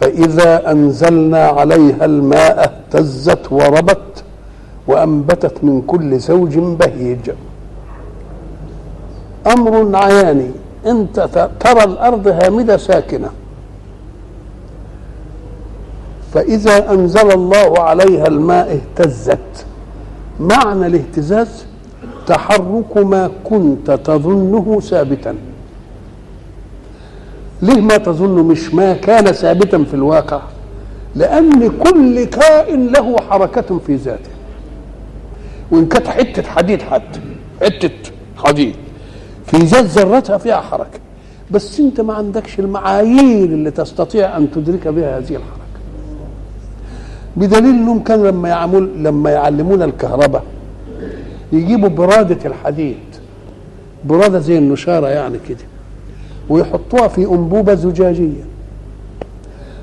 فإذا أنزلنا عليها الماء اهتزت وربت وأنبتت من كل زوج بهيج. أمر عياني أنت ترى الأرض هامدة ساكنة. فإذا أنزل الله عليها الماء اهتزت. معنى الاهتزاز تحرك ما كنت تظنه ثابتا. ليه ما تظن مش ما كان ثابتا في الواقع؟ لأن كل كائن له حركة في ذاته. وإن كانت حتة حديد حتى حتة حديد. في ذات ذرتها فيها حركة. بس أنت ما عندكش المعايير اللي تستطيع أن تدرك بها هذه الحركة. بدليل إنهم كانوا لما يعمل لما يعلمونا الكهرباء يجيبوا برادة الحديد. برادة زي النشارة يعني كده. ويحطوها في أنبوبة زجاجية.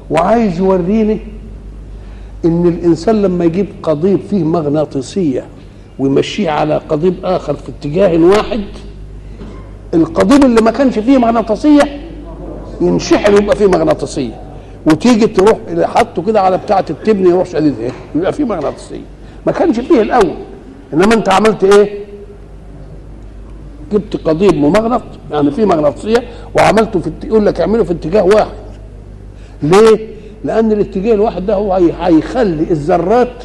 وعايز يوريني إن الإنسان لما يجيب قضيب فيه مغناطيسية ويمشيه على قضيب آخر في اتجاه واحد القضيب اللي ما كانش فيه مغناطيسية ينشحن ويبقى فيه مغناطيسية. وتيجي تروح حطه كده على بتاعة التبن يروح شديد إيه؟ يبقى فيه مغناطيسية. ما كانش فيه الأول. إنما أنت عملت إيه؟ جبت قضيب ممغنط يعني فيه مغناطيسيه وعملته في يقول لك اعمله في اتجاه واحد. ليه؟ لأن الاتجاه الواحد ده هو هيخلي الذرات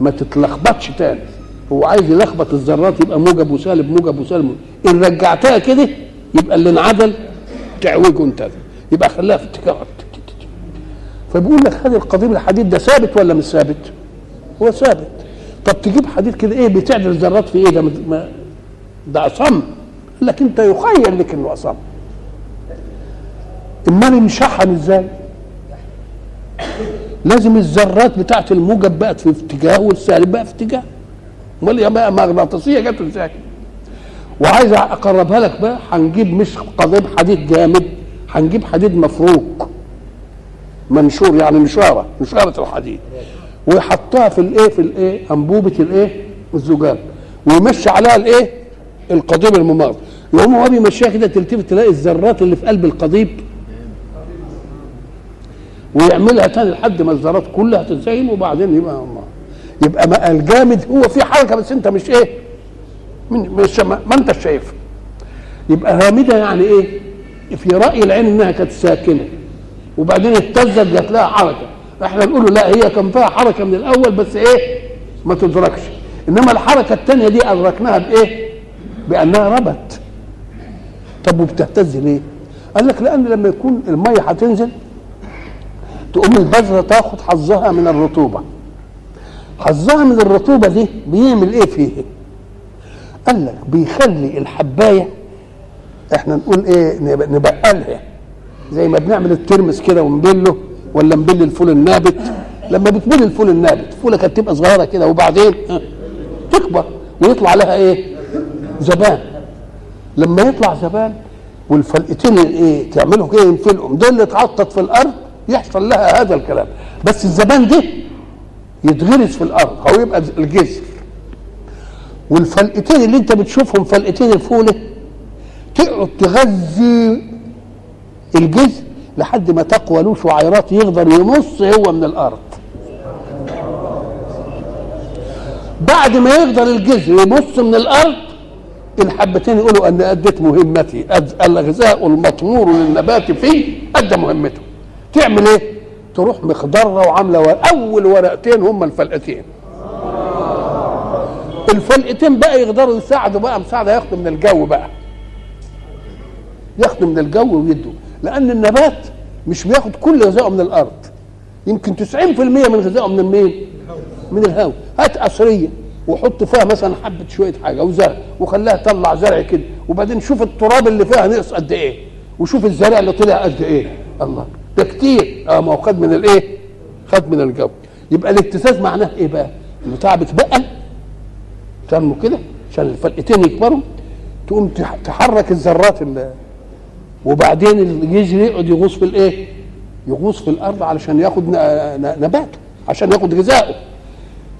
ما تتلخبطش تاني. هو عايز يلخبط الذرات يبقى موجب وسالب موجب وسالب. إن رجعتها كده يبقى اللي انعدل تعوجه انت يبقى خلاها في اتجاه فبيقول لك هذا القضيب الحديد ده ثابت ولا مش ثابت؟ هو ثابت. طب تجيب حديد كده إيه بتعدل الذرات في إيه؟ ده ده أصم لكن أنت يخيل لك إنه أصم امال انشحن إزاي؟ لازم الذرات بتاعت الموجب بقت في اتجاه والسالب بقى في اتجاه. امال يا بقى مغناطيسيه جت إزاي؟ وعايز اقربها لك بقى هنجيب مش قضيب حديد جامد هنجيب حديد مفروك. منشور يعني نشاره نشاره الحديد. ويحطها في الايه في الايه انبوبة الايه الزجاج. ويمشي عليها الايه؟ القضيب المماط. يقوم هو بيمشيها كده تلتفت تلاقي الذرات اللي في قلب القضيب ويعملها تاني لحد ما الذرات كلها تتزين وبعدين يبقى الله يبقى ما الجامد هو في حركة بس انت مش إيه؟ مش ما, انت شايف. يبقى هامده يعني إيه؟ في رأي العين انها كانت ساكنة. وبعدين اهتزت جات لها حركة. إحنا نقول لا هي كان فيها حركة من الأول بس إيه؟ ما تدركش. انما الحركة الثانية دي أدركناها بإيه؟ بأنها ربت. طب وبتهتز ليه؟ قال لك لأن لما يكون المية هتنزل تقوم البذرة تاخد حظها من الرطوبة. حظها من الرطوبة دي بيعمل إيه فيه؟ قال لك بيخلي الحباية إحنا نقول إيه نبقلها. زي ما بنعمل الترمس كده ونبله ولا نبل الفول النابت؟ لما بتبل الفول النابت فوله كانت تبقى صغيرة كده وبعدين تكبر ويطلع لها إيه؟ زبان لما يطلع زبان والفلقتين إيه تعملوا كده ينفلقهم دول اللي اتعطت في الأرض يحصل لها هذا الكلام. بس الزبان ده يتغرس في الأرض أو يبقى الجذر والفلقتين اللي انت بتشوفهم فلقتين الفولة تقعد تغذي الجذر لحد ما تقوى له شعيرات يقدر يمص هو من الأرض. بعد ما يقدر الجذر يمص من الأرض الحبتين يقولوا أن أديت مهمتي. الغذاء المطمور للنبات فيه ادى مهمته. تعمل إيه؟ تروح مخضرة وعاملة ورق. أول ورقتين هم الفلقتين. الفلقتين بقى يقدروا يساعدوا بقى مساعدة ياخدوا من الجو بقى. ياخدوا من الجو ويدوا. لأن النبات مش بياخد كل غذائه من الأرض. يمكن 90% من غذائه من مين؟ من الهواء. هات قصرية. وحط فيها مثلا حبة شوية حاجة وزرع وخليها تطلع زرع كده وبعدين شوف التراب اللي فيها نقص قد إيه وشوف الزرع اللي طلع قد إيه. الله ده كتير. آه ما هو خد من الإيه؟ خد من الجو. يبقى الاهتزاز معناه إيه بقى؟ البتاع بتبقل تنمو كده عشان الفلقتين يكبروا. تقوم تح- تحرك الذرات اللي وبعدين الجذر يقعد يغوص في الإيه؟ يغوص في الأرض علشان ياخد نباته عشان ياخد غذائه.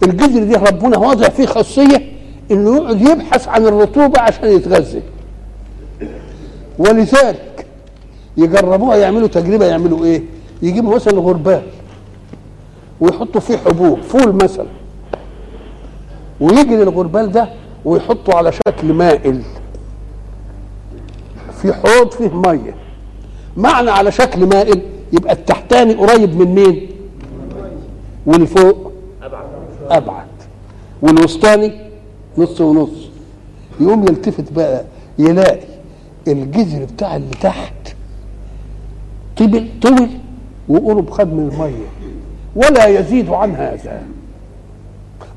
الجذر دي ربنا واضع فيه خاصية إنه يقعد يبحث عن الرطوبة عشان يتغذى ولذلك يجربوها يعملوا تجربة يعملوا إيه؟ يجيبوا مثلا غربال ويحطوا فيه حبوب فول مثلا. ويجي للغربال ده ويحطه على شكل مائل. في حوض فيه مية. معنى على شكل مائل يبقى التحتاني قريب من مين؟ واللي فوق. أبعد. والوسطاني نص ونص. يقوم يلتفت بقى يلاقي الجذر بتاع اللي تحت طبل طول وقرب خد من المية. ولا يزيد عن هذا.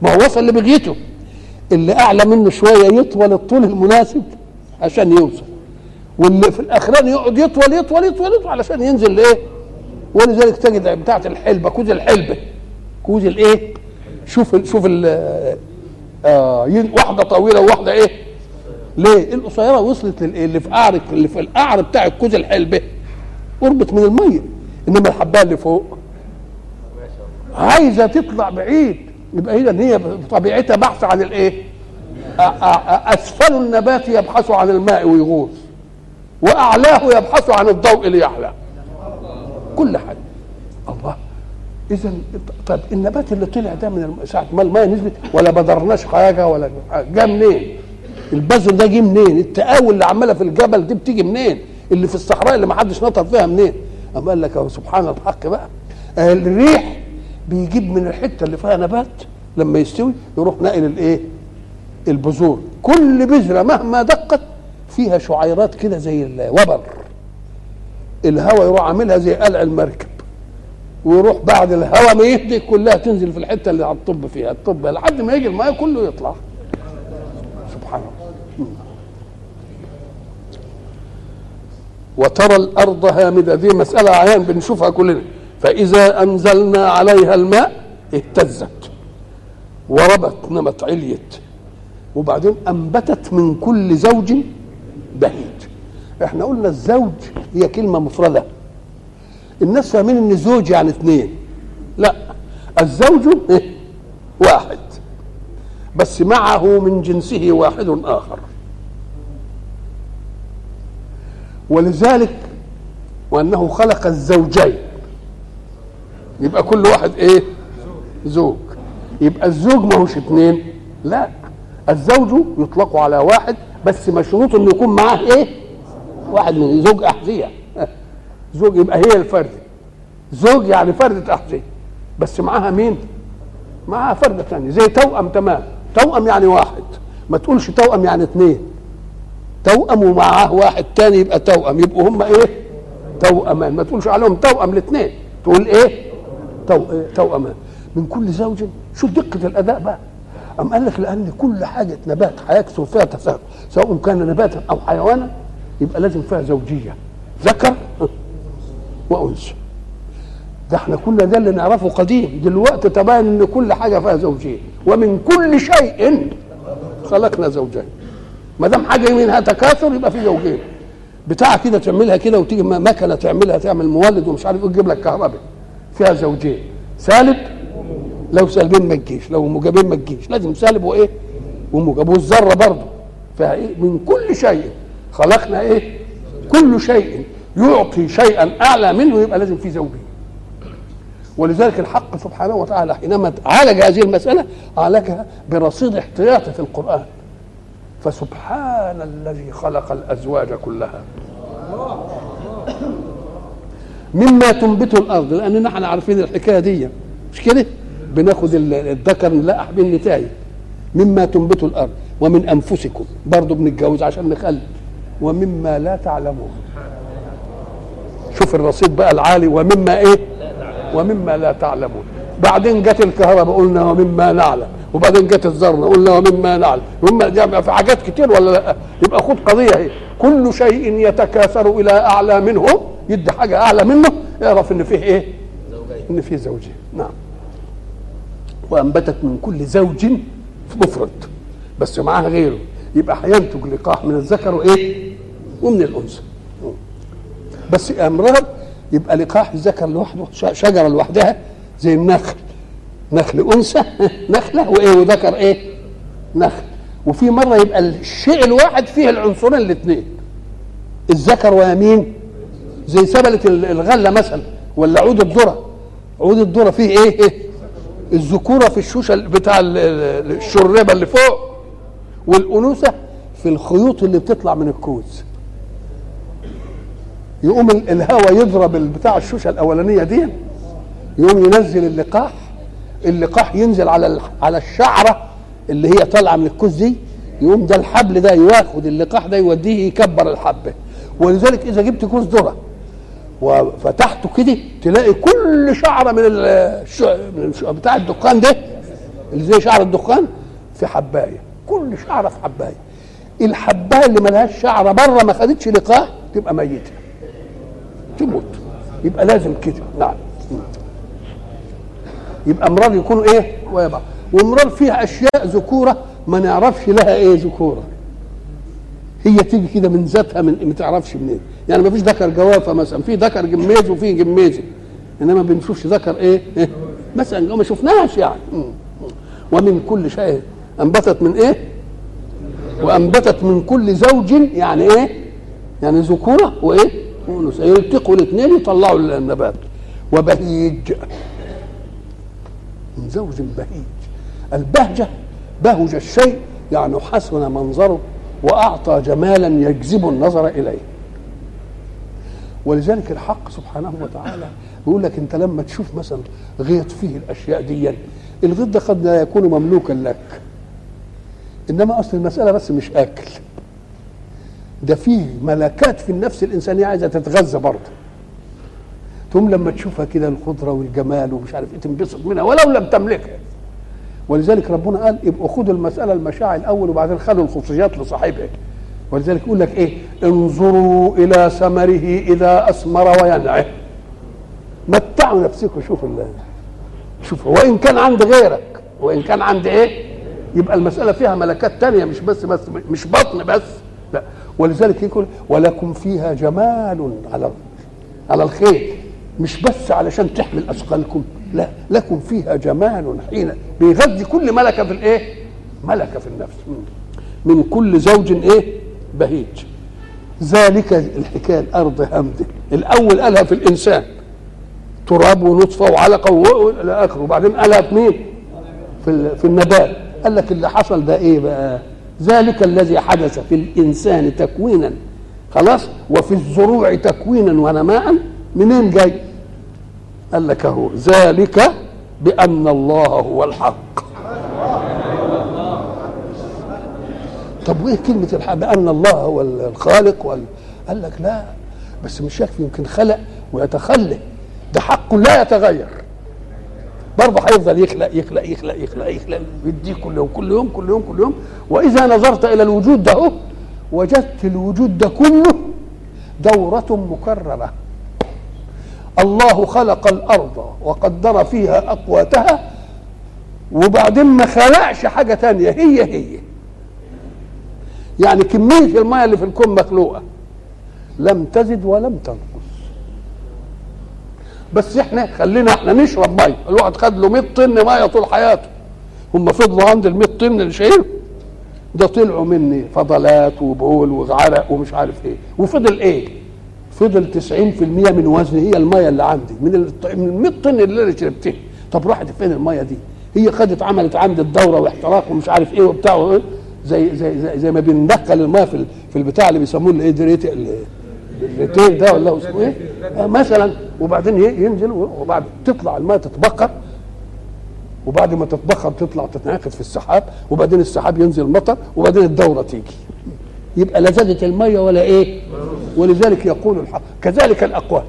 ما هو وصل لبغيته. اللي أعلى منه شوية يطول الطول المناسب عشان يوصل. واللي في الاخراني يقعد يطول يطول يطول يطول علشان ينزل لإيه؟ ولذلك تجد بتاعة الحلبة كوز الحلبة. كوز الإيه؟ شوف ال شوف ال آه واحدة طويلة وواحدة إيه؟ ليه؟ القصيرة وصلت للايه اللي في قعر اللي في القعر بتاع الكوز الحلبه قربت من المية. إنما الحبايه اللي فوق عايزة تطلع بعيد. يبقى اذا هي بطبيعتها بحث عن الايه أسفل النبات يبحث عن الماء ويغوص. وأعلاه يبحث عن الضوء ليعلى. كل حاجة. الله. اذا طب النبات اللي طلع ده من ساعة ما الماء نزلت ولا بدرناش حاجة ولا جه منين؟ البذر ده جه منين؟ التقاوي اللي عماله في الجبل دي بتيجي منين؟ اللي في الصحراء اللي ما حدش نطر فيها منين؟ أما قال لك سبحان الحق بقى. الريح بيجيب من الحتة اللي فيها نبات لما يستوي يروح ناقل الإيه؟ البذور. كل بذرة مهما دقت فيها شعيرات كده زي الوبر. الهواء يروح عاملها زي قلع المركب. ويروح بعد الهواء ما يهدي كلها تنزل في الحتة اللي هتطب فيها. الطب لحد ما يجي الماء كله يطلع. سبحان الله. وترى الأرض هامدة. دي مسألة عيان بنشوفها كلنا. فإذا أنزلنا عليها الماء اهتزت وربت نمت عليت. وبعدين أنبتت من كل زوج بهيج. إحنا قلنا الزوج هي كلمة مفردة. الناس فاهمين إن زوج يعني اثنين. لا الزوج إيه؟ واحد. بس معه من جنسه واحد آخر. ولذلك وأنه خلق الزوجين. يبقى كل واحد إيه؟ زوج. يبقى الزوج ما هوش اثنين. لا الزوج يطلق على واحد بس مشروط إنه يكون معاه إيه؟ واحد من زوج أحذية. زوج يبقى هي الفرد. زوج يعني فردة احذيه بس معاها مين؟ معاها فردة ثانية زي توأم تمام. توأم يعني واحد. ما تقولش توأم يعني اثنين توأم ومعاه واحد تاني يبقى توأم. يبقوا هم إيه؟ توأمان. ما تقولش عليهم توأم الاثنين تقول إيه؟ تو... توأمان. من كل زوج شوف دقة الأداء بقى. أم قال لك لأن كل حاجة نبات هيكثر فيها تساهل. سواء كان نباتا أو حيوانا يبقى لازم فيها زوجية. ذكر؟ وأنثى ده إحنا كنا ده اللي نعرفه قديم. دلوقتي تبين إن كل حاجة فيها زوجين. ومن كل شيء خلقنا زوجين. ما دام حاجة منها تكاثر يبقى في زوجين. بتاع كده تعملها كده وتيجي مكنه تعملها تعمل مولد ومش عارف إيه تجيب لك كهرباء. فيها زوجين. سالب؟ لو سالبين ما تجيش. لو موجبين ما تجيش. لازم سالب وإيه؟ وموجب والذرة برضه فيها إيه؟ من كل شيء. خلقنا إيه؟ كل شيء. يعطي شيئا أعلى منه يبقى لازم في زوجين ولذلك الحق سبحانه وتعالى حينما عالج هذه المسألة عالجها برصيد احتياطي في القرآن. فسبحان الذي خلق الأزواج كلها. مما تنبت الأرض لأن نحن عارفين الحكاية دي. مش كده؟ بناخد ال- الذكر نلقح بين النتايج. مما تنبت الأرض ومن أنفسكم. برضه بنتجوز عشان نخلف. ومما لا تعلمون. شوف الرصيد بقى العالي ومما إيه؟ ومما لا تعلمون. بعدين جت الكهرباء قلنا ومما نعلم. وبعدين جت الذره قلنا ومما نعلم. يبقى في حاجات كتير ولا لا؟ يبقى خد قضية اهي كل شيء يتكاثر إلى أعلى منه. يدي حاجة أعلى منه. اعرف إن فيه إيه؟ إن فيه زوجين نعم. وأنبتت من كل زوج مفرد. بس معاها غيره. يبقى هينتج لقاح من الذكر وإيه؟ ومن الأنثى. بس امرار يبقى لقاح الذكر لوحده شجرة لوحدها زي النخل. نخل أنثى نخلة وإيه وذكر إيه؟ نخل. وفي مرة يبقى الشيء الواحد فيه العنصرين الاثنين. الذكر ويمين زي سبلة ال- الغلة مثلا ولا عود الذرة. عود الذرة فيه إيه, إيه؟ الذكورة في الشوشة ال- بتاع ال- ال- الشربة اللي فوق. والأنوثة في الخيوط اللي بتطلع من الكوز. يقوم ال- الهواء يضرب ال- بتاع الشوشة الأولانية دي يقوم ينزل اللقاح اللقاح ينزل على على الشعرة اللي هي طالعة من الكوز دي يقوم ده الحبل ده ياخد اللقاح ده يوديه يكبر الحبة ولذلك إذا جبت كوز ذرة وفتحته كده تلاقي كل شعرة من. من. بتاع الدخان ده اللي زي شعر الدخان في حباية كل شعرة في حباية الحباية اللي ملهاش شعرة بره ما خدتش لقاح تبقى ميتة تموت. يبقى لازم كده. نعم. يبقى امراض يكونوا إيه؟ ويبقى. وامراض فيها أشياء ذكورة ما نعرفش لها إيه ذكورة. هي تيجي كده من ذاتها من ما تعرفش منين. يعني ما فيش ذكر جوافة مثلا. في ذكر جميز وفي جميزي إنما ما بنشوفش ذكر إيه, إيه؟ مثلا ما شفناهاش يعني. ومن كل شيء أنبتت من إيه؟ وأنبتت من كل زوج يعني إيه؟ يعني ذكورة. وإيه؟ وانوثه يلتقوا الاثنين يطلعوا النبات وبهيج. من زوج بهيج. البهجة بهج الشيء يعني حسن منظره وأعطى جمالا يجذب النظر إليه. ولذلك الحق سبحانه وتعالى بيقول لك أنت لما تشوف مثلا غيط فيه الأشياء دي الغيط ده قد لا يكون مملوكا لك. إنما أصل المسألة بس مش أكل. ده فيه ملكات في النفس الإنسانية عايزة تتغذى برضه. ثم لما تشوفها كده الخضرة والجمال ومش عارف إيه تنبسط منها ولو لم تملكها. ولذلك ربنا قال يبقوا خدوا المسألة المشاعر الأول وبعدين خلوا الخصوصيات لصاحبها. ولذلك يقول لك إيه؟ انظروا إلى ثمره إذا أثمر وينعه. متعوا نفسكم شوفوا الله شوف وإن كان عند غيرك وإن كان عند إيه؟ يبقى المسألة فيها ملكات تانية مش بس بس مش بطن بس لا. ولذلك يقول ولكم فيها جمال على على الخير مش بس علشان تحمل أثقالكم لا لكم فيها جمال حين بيغذي كل ملكة في الإيه؟ ملكة في النفس. من كل زوج إيه؟ بهيج. ذلك الحكاية الأرض همده الأول قالها في الإنسان تراب ونطفة وعلقة وإلى آخره. وبعدين قالها في مين؟ في النبات. قال لك اللي حصل ده إيه بقى؟ ذلك الذي حدث في الإنسان تكوينا خلاص؟ وفي الزروع تكوينا ونماء منين جاي؟ قال لك اهو ذلك بأن الله هو الحق. طب وايه كلمة الحق؟ بأن الله هو الخالق وال... قال لك لا بس مش يكفي يمكن خلق ويتخلى ده حق لا يتغير. برضه هيفضل يخلق يخلق يخلق يخلق يخلق. يديك كل يوم كل يوم كل يوم كل يوم. وإذا نظرت إلى الوجود ده هو وجدت الوجود ده كله دورة مكررة الله خلق الأرض وقدر فيها أقواتها وبعدين ما خلقش حاجة تانية. هي هي. يعني كمية المية اللي في الكون مخلوقة. لم تزد ولم تنقص. بس إحنا خلينا إحنا نشرب ميه الواحد خد له 100 طن مية طول حياته. هم فضلوا عند ال 100 طن اللي شايله ده طلعوا مني فضلات وبول وعرق ومش عارف إيه. وفضل إيه؟ فضل 90% من وزني. هي المية اللي عندي. من ال من ال 100 طن اللي أنا شربتها. طب راحت فين المية دي؟ هي خدت عملت عندي الدورة واحتراق ومش عارف إيه وبتاع؟ زي زي زي, زي ما بندخل المية في في البتاع اللي بيسموه الايه الريتيل ده ولا اسمه إيه؟ مثلا وبعدين ينزل وبعد تطلع الميه تتبخر وبعد ما تتبخر تطلع تتناقض في السحاب. وبعدين السحاب ينزل مطر وبعدين الدورة تيجي. يبقى لا زادت المية ولا إيه؟ ولذلك يقول الحق كذلك الأقوات.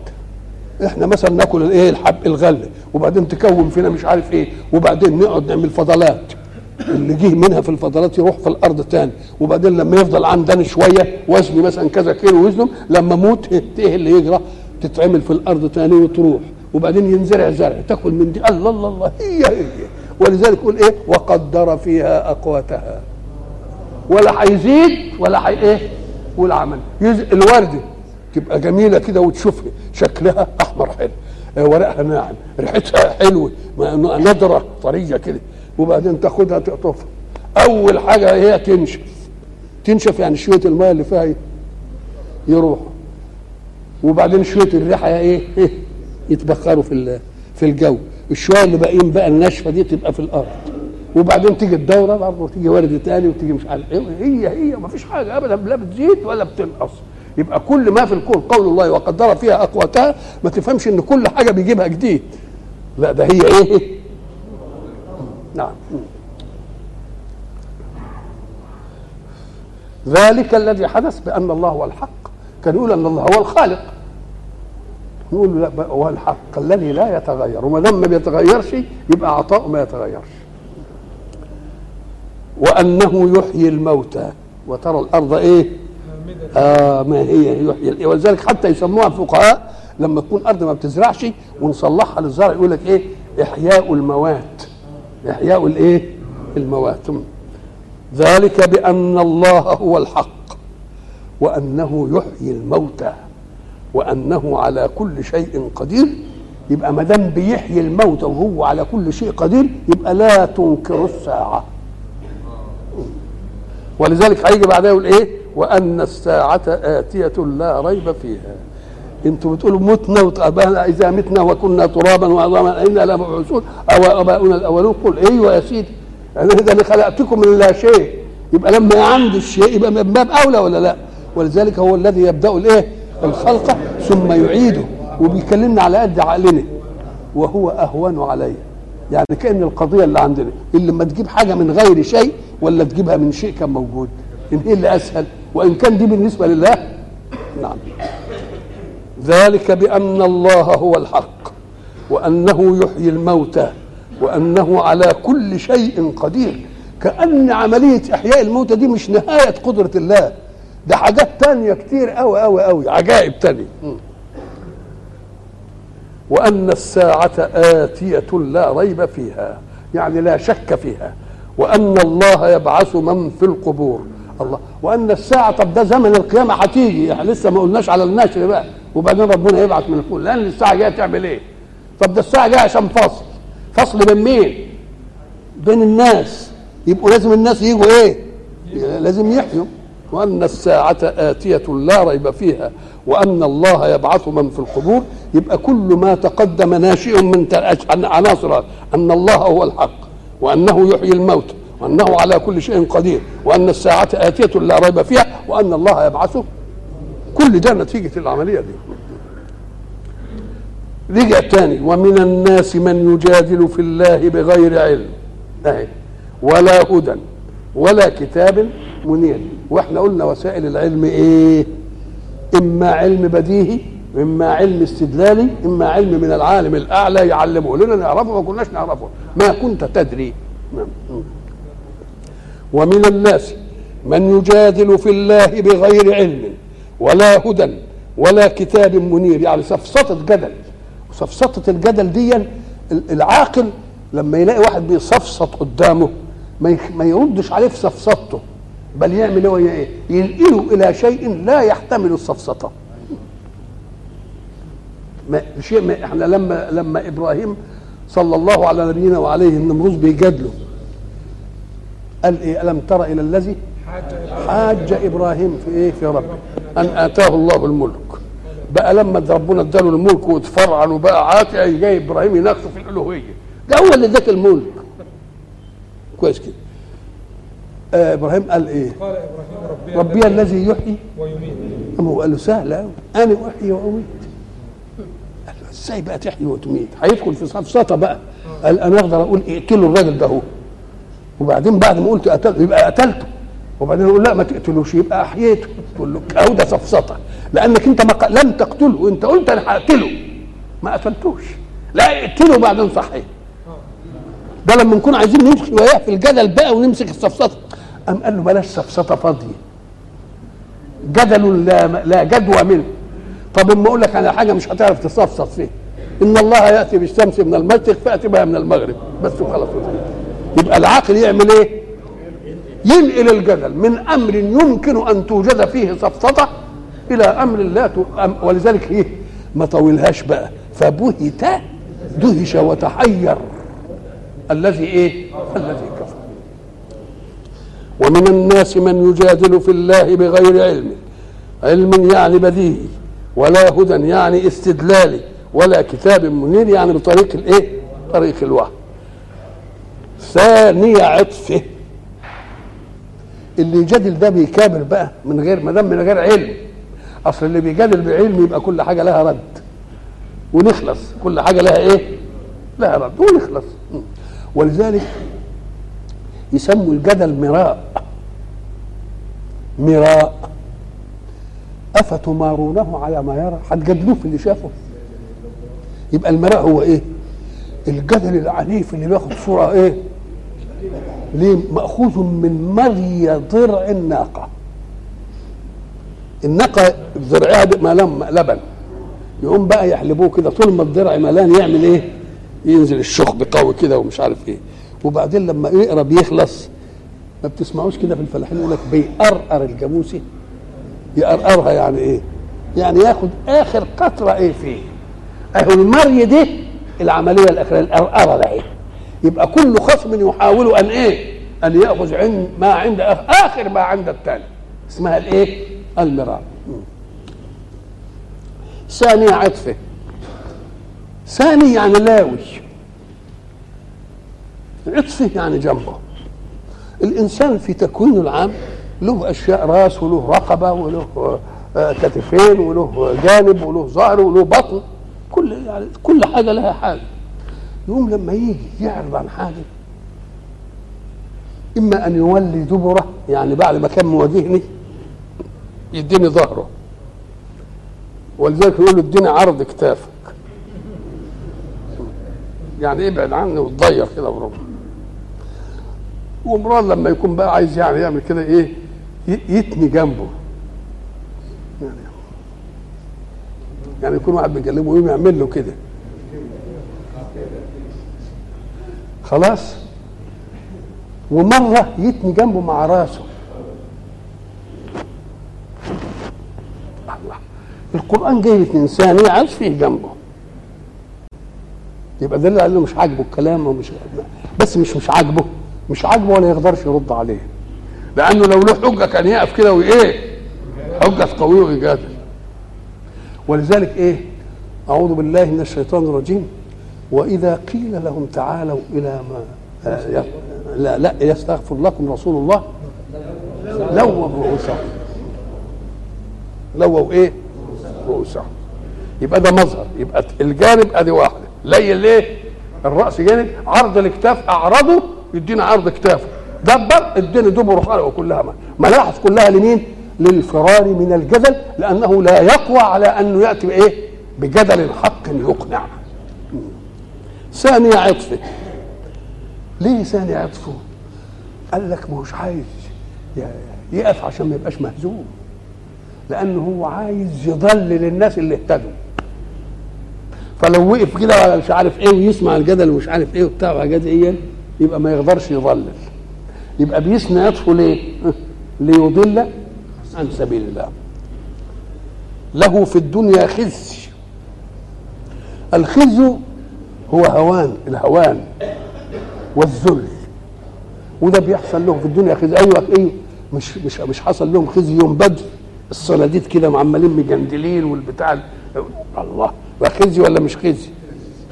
إحنا مثلا ناكل الايه؟ الحب الغله وبعدين تكون فينا مش عارف إيه. وبعدين نقعد نعمل فضلات. اللي جه منها في الفضلات يروح في الأرض تاني وبعدين لما يفضل عندنا شوية وزني مثلا كذا كيلو وزنه لما أموت إيه اللي يجرى تتعمل في الأرض تاني وتروح وبعدين ينزرع زرع تاكل من دي. الله الله الله. هي هي ولذلك يقول إيه؟ وقدر فيها أقواتها. ولا هيزيد ولا هي إيه؟ ولا عمل. يز... الوردة تبقى جميلة كده وتشوف شكلها أحمر حلو. آه، ورقها ناعم ريحتها حلوة نضرة طرية كده. وبعدين تاخدها تقطفها. أول حاجة هي تنشف. تنشف يعني شوية الماء اللي فيها يروح. وبعدين شوية الريحة إيه؟ إيه؟ يتبخروا في في الجو. الشوية اللي باقيين بقى الناشفة دي تبقى في الأرض. وبعدين تيجي الدورة برضه وتيجي ورد تاني وتيجي مش عارف إيه. هي هي ما فيش حاجة ابدا لا بتزيد ولا بتنقص. يبقى كل ما في الكون قول الله وقدر فيها أقواتها ما تفهمش إن كل حاجة بيجيبها جديد. لا ده هي إيه؟ نعم. ذلك الذي حدث بأن الله هو الحق. كان يقول أن الله هو الخالق. نقول لا هو الحق الذي لا يتغير. وما دام ما بيتغيرش يبقى عطاء ما يتغيرش. وأنه يحيي الموتى. وترى الأرض إيه؟ آه ما هي؟ يحيي ولذلك حتى يسموها الفقهاء لما تكون أرض ما بتزرعش ونصلحها للزرع يقول لك إيه؟ إحياء الموات. إحياء الإيه؟ الموات ذلك بأن الله هو الحق وأنه يحيي الموتى وأنه على كل شيء قدير. يبقى ما دام بيحيي الموتى وهو على كل شيء قدير يبقى لا تنكر الساعة. ولذلك هيجي بعدها يقول إيه؟ وأن الساعة آتية لا ريب فيها. أنتوا بتقولوا متنا وتقابلنا إذا متنا وكنا ترابا وعظاما أنا لمبعوثون؟ أو آباؤنا الأولون؟ قل أيوه يا سيدي. ده أنا خلقتكم من لا شيء يبقى لما عندي الشيء يبقى من باب أولى ولا لا؟ ولذلك هو الذي يبدأ الإيه؟ الخلق ثم يعيده وبيكلمنا على قد عقلنا. وهو أهون عليه يعني كأن القضية اللي عندنا اللي لما تجيب حاجة من غير شيء ولا تجيبها من شيء كان موجود. إن إيه اللي أسهل وإن كان دي بالنسبة لله نعم. ذلك بأن الله هو الحق وأنه يحيي الموتى وأنه على كل شيء قدير. كأن عملية إحياء الموتى دي مش نهاية قدرة الله ده حاجات تانية كتير قوي قوي قوي عجائب تانية. وأن الساعة آتية لا ريب فيها يعني لا شك فيها. وأن الله يبعث من في القبور. الله وأن الساعة طب ده زمن القيامة هتيجي يعني لسه ما قلناش على النشر بقى. وبعدين ربنا يبعث من القبور لأن الساعة جاية تعمل إيه؟ طب ده الساعة جاية عشان فصل. فصل بين مين؟ بين الناس. يبقوا لازم الناس يجوا إيه؟ لازم يحيوا. وأن الساعة آتية لا ريب فيها وأن الله يبعث من في القبور. يبقى كل ما تقدم ناشئ من عناصر. أن الله هو الحق وأنه يحيي الموت وأنه على كل شيء قدير. وأن الساعة آتية لا ريب فيها وأن الله يبعثه كل ده نتيجة العملية دي. رجع تاني. ومن الناس من يجادل في الله بغير علم. أهي. ولا هدى ولا كتاب منير. وإحنا قلنا وسائل العلم إيه؟ إما علم بديهي إما علم استدلالي إما علم من العالم الأعلى يعلمه. لنا نعرفه ما كناش نعرفه. ما كنت تدري. ومن الناس من يجادل في الله بغير علم ولا هدى ولا كتاب منير. يعني سفسطة جدل. سفسطة الجدل دي العاقل لما يلاقي واحد بيصفصط قدامه ما يردش عليه في سفسطته بل يعمل هو إيه؟ ينقله إلى شيء لا يحتمل السفسطه. ما شيء ما إحنا لما لما إبراهيم صلى الله على نبينا وعليه النمروذ بيجادله قال إيه؟ ألم تر إلى الذي حاج إبراهيم في إيه؟ في ربه أن آتاه الله الملك. بقى لما ربنا اداله الملك واتفرعن وبقى عاتي جاي إبراهيم يناقشه في الألوهية. ده هو اللي اداك الملك. كويس كده. آه إبراهيم قال إيه؟ قال إبراهيم ربي, ربي الذي يحيي ويميت هو قال له سهل قوي أنا أحيي وأميت قال له إزاي بقى تحيي وتميت؟ هيدخل في سفسطه بقى قال أنا أقدر أقول اقتلوا الراجل ده هو وبعدين بعد ما قلت قتلته يبقى قتلته وبعدين أقول لا ما تقتلوش. يبقى أحييته. تقول له اهو ده سفسطه لأنك أنت ما لم تقتله. أنت قلت أنا هقتله. ما قتلتوش. لا اقتله بعدين صحيه ده لما نكون عايزين نمشي وياه في الجدل بقى ونمسك السفسطه قام قال له بلاش سفسطه فاضية. جدل لا لا جدوى منه. طب أما أقول لك على حاجة مش هتعرف تصفصف فيه إن الله يأتي بالشمس من المشرق فأتي بها من المغرب. بس وخلاص. يبقى العقل يعمل إيه؟ ينقل الجدل من أمر يمكن أن توجد فيه سفسطه إلى أمر لا ت... ولذلك إيه ما طولهاش بقى. فبهت دهش وتحير. الذي إيه؟ الذي كفر. ومن الناس من يجادل في الله بغير علم علم يعني بديهي ولا هدى يعني استدلالي ولا كتاب منير يعني بطريق الإيه؟ طريق الوحي ثاني عطفه. اللي يجادل ده بيكابر بقى من غير ما دام من غير علم. أصل اللي بيجادل بعلم يبقى كل حاجة لها رد. ونخلص. كل حاجة لها إيه؟ لها رد. ونخلص. ولذلك يسموا الجدل مراء. مراء. أفتمارونه على ما يرى؟ هتجادلوه في اللي شافه. يبقى المراء هو إيه؟ الجدل العنيف اللي بياخد صورة إيه؟ ليه مأخوذ من مري ضرع الناقة. الناقة ضرعها ملان لبن يقوم بقى يحلبوه كده طول ما الضرع ملان يعمل إيه؟ ينزل الشخب قوي كده ومش عارف إيه. وبعدين لما يقرب يخلص ما بتسمعوش كده في الفلاحين يقول لك بيقرقر الجاموسي. يقرقرها يعني إيه؟ يعني ياخد آخر قطرة إيه فيه؟ أهو المري دي العملية الأخيرة القرقرة ده إيه يبقى كل خصم يحاول أن إيه؟ أن يأخذ عند ما عند آخر ما عند الثاني اسمها الإيه؟ المرار ثانية عطفة. ثاني يعني لاوي. عطفة يعني جنبه. الإنسان في تكوينه العام له أشياء رأس وله رقبة وله آه، كتفين وله جانب وله ظهر وله بطن. كل يعني كل حاجة لها حاجة يقوم لما يجي يعرض عن حاجة. إما أن يولي دبره يعني بعد ما كان مواجهني يديني ظهره. ولذلك يقول له اديني عرض كتافك. يعني ابعد عني وتضير كده بربع ومران لما يكون بقى عايز يعني يعمل كده إيه يتني جنبه. يعني يعني يكون واحد بيكلمه ويقوم يعمل له كده. خلاص. ومرة يتني جنبه مع راسه. الله. القرآن جايب إنسان يعز فيه جنبه. يبقى ده اللي قال له مش عاجبه الكلام ومش بس مش مش عاجبه. مش عاجبه ولا يقدرش يرد عليه. لأنه لو له حجة كان يقف كده وإيه؟ حجة قوية ويجادل ولذلك إيه؟ أعوذ بالله من الشيطان الرجيم. وإذا قيل لهم تعالوا إلى ما آه، لا لا يستغفر لكم رسول الله. لووا رؤوسهم. لووا إيه؟ رؤوسهم. يبقى ده مظهر. يبقى الجانب أدي واحدة ليل إيه الرأس جانب. عرض الاكتاف أعرضه يدينا عرض كتافه دبر اديني دبر خلقه كلها ملاحظ كلها لمين؟ للفرار من الجدل لأنه لا يقوى على أنه يأتي بإيه؟ بجدل حق يقنع. ثاني عطفة. ليه ثاني عطفة؟ قال لك ما هوش عايز يقف عشان ما يبقاش مهزوم. لأنه هو عايز يضلل الناس اللي اهتدوا. فلو وقف كده على مش عارف إيه ويسمع الجدل ومش عارف إيه وبتاع وحاجات إيه؟ يبقى ما يقدرش يضلل. يبقى بيسنى يطفو ليه؟ ليضل عن سبيل الله. له في الدنيا خزي. الخزي هو هوان الهوان والذل. وده بيحصل لهم في الدنيا خزي. أيوه أيوه. مش مش مش حصل لهم خزي يوم بدر. الصناديد كده عمالين مجندلين والبتاع. ال- الله خزي ولا مش خزي؟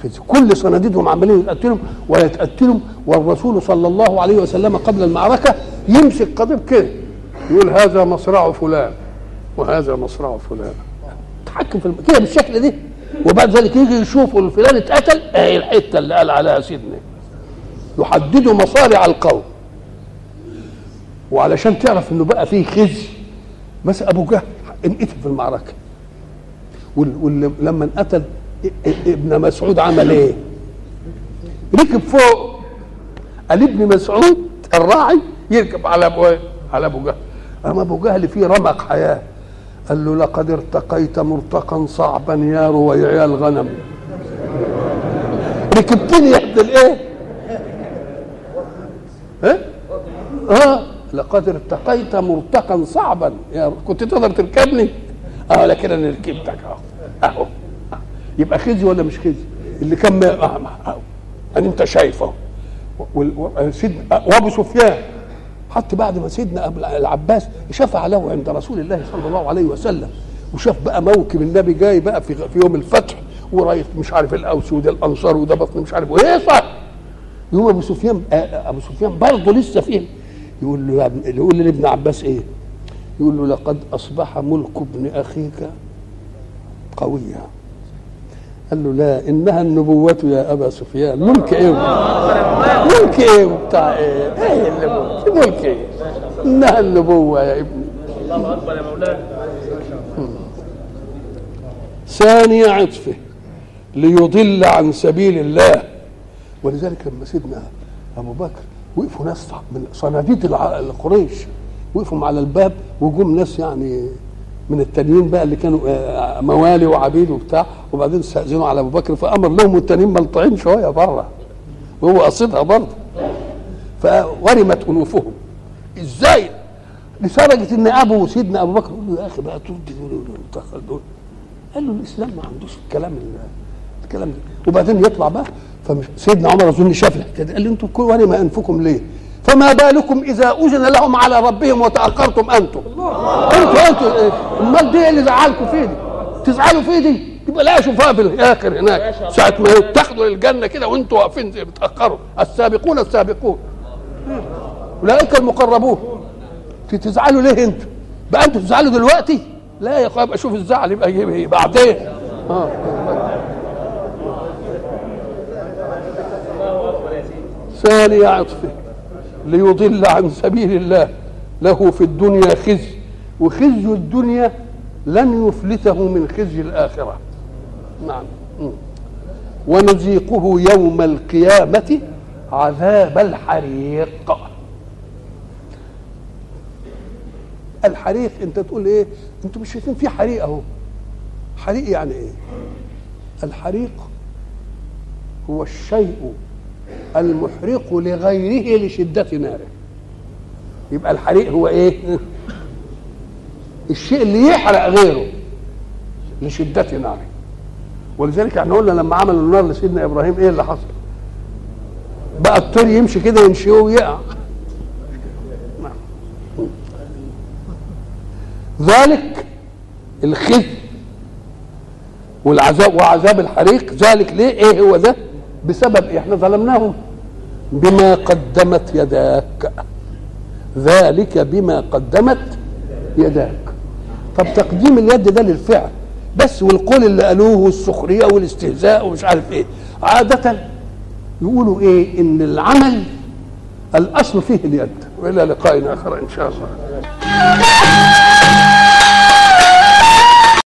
خزي. كل صناديدهم عمالين يتقتلهم ويتقتلهم والرسول صلى الله عليه وسلم قبل المعركة يمسك قضيب كده. يقول هذا مصرع فلان وهذا مصرع فلان. تحكم في الم... كده بالشكل ده. وبعد ذلك يجي يشوفوا الفلان اتقتل اهي الحتة اللي قال عليها سيدنا؟ يحددوا مصارع القوم. وعلشان تعرف إنه بقى فيه خزي بس أبو جهل انقتل في المعركة. ولما انقتل ابن مسعود عمل إيه؟ ركب فوق. قال ابن مسعود الراعي يركب على ابو؟ على أبو جهل. أما أبو جهل فيه رمق حياة. قال له لقد ارتقيت مرتقا صعبا يا رويع الغنم ركبتني يا ابن الإيه؟ ها؟ آه لقد ارتقيت مرتقا صعبا يا كنت تقدر تركبني؟ آه لكن أنا ركبتك أهو. أهو. يبقى خزي ولا مش خزي؟ اللي كان ما- آه. ان أنت شايفه. وابو سفيان. حتى بعد ما سيدنا العباس شفع له عند رسول الله صلى الله عليه وسلم وشاف بقى موكب النبي جاي بقى في في يوم الفتح ورايح مش عارف الأوس وده الأنصار وده بطن مش عارف وإيه صح؟ يقوم أبو سفيان آه، أبو سفيان برضه لسه فيه. يقول له يقول لابن عباس إيه؟ يقول له لقد أصبح ملك ابن أخيك قويا. قال له لا إنها النبوة يا أبا سفيان. ملك إيه؟ ملك إيه وبتاع إيه؟ إيه اللي ملك ملك إيه؟ إنها النبوة يا ابني. الله أكبر يا مولانا. ثاني عطفة ليضل عن سبيل الله. ولذلك لما سيدنا أبو بكر وقفوا ناس من صناديد القريش وقفوا على الباب وجم ناس يعني من التانيين بقى اللي كانوا آه، موالي وعبيد وبتاع وبعدين استأذنوا على أبو بكر فأمر لهم والتانيين ملطعين شوية بره وهو قصدها برضه. فورمت أنوفهم. إزاي؟ لدرجة إن أبو سيدنا أبو بكر يقول له يا أخي بقى دول وتدخل دول قال له الإسلام ما عندوش الكلام ال- الكلام ده. وبعدين يطلع بقى فمش سيدنا عمر أظن شاف دي قال له أنتم كل ورم أنفكم ليه؟ فما بالكم إذا أذن لهم على ربهم وتأخرتم أنتم؟ أنتوا أنتوا إيه؟ امال دي إيه اللي زعلكم فيه دي؟ تزعلوا فيه دي؟ يبقى لا شوفها في الآخر هناك. ساعة ما تاخدوا للجنة كده وأنتوا واقفين بتاخروا السابقون السابقون. أولئك المقربون. تزعلوا ليه أنتوا؟ بقى أنتوا تزعلوا دلوقتي؟ لا يا أخويا ابقى شوف الزعل يبقى إيه بعدين. آه. ثاني عطفه ليضل عن سبيل الله. له في الدنيا خزي وخزي الدنيا لن يفلته من خزي الآخرة. نعم. ونذيقه يوم القيامة عذاب الحريق. الحريق انت تقول إيه؟ أنتوا مش شايفين في حريق اهو. حريق يعني إيه؟ الحريق هو الشيء المحرق لغيره لشدة ناره. يبقى الحريق هو إيه؟ الشيء اللي يحرق غيره لشدة ناره. ولذلك إحنا قلنا لما عملوا النار لسيدنا إبراهيم إيه اللي حصل؟ بقى الطير يمشي كده يمشي ويقع. ذلك الخزي والعذاب وعذاب الحريق ذلك ليه؟ إيه هو ده؟ بسبب إيه؟ إحنا ظلمناهم. بما قدمت يداك. ذلك بما قدمت يداك. طب تقديم اليد ده للفعل. بس والقول اللي قالوه والسخرية والاستهزاء ومش عارف إيه. عادة يقولوا إيه؟ إن العمل الأصل فيه اليد. وإلى لقاء آخر إن شاء الله.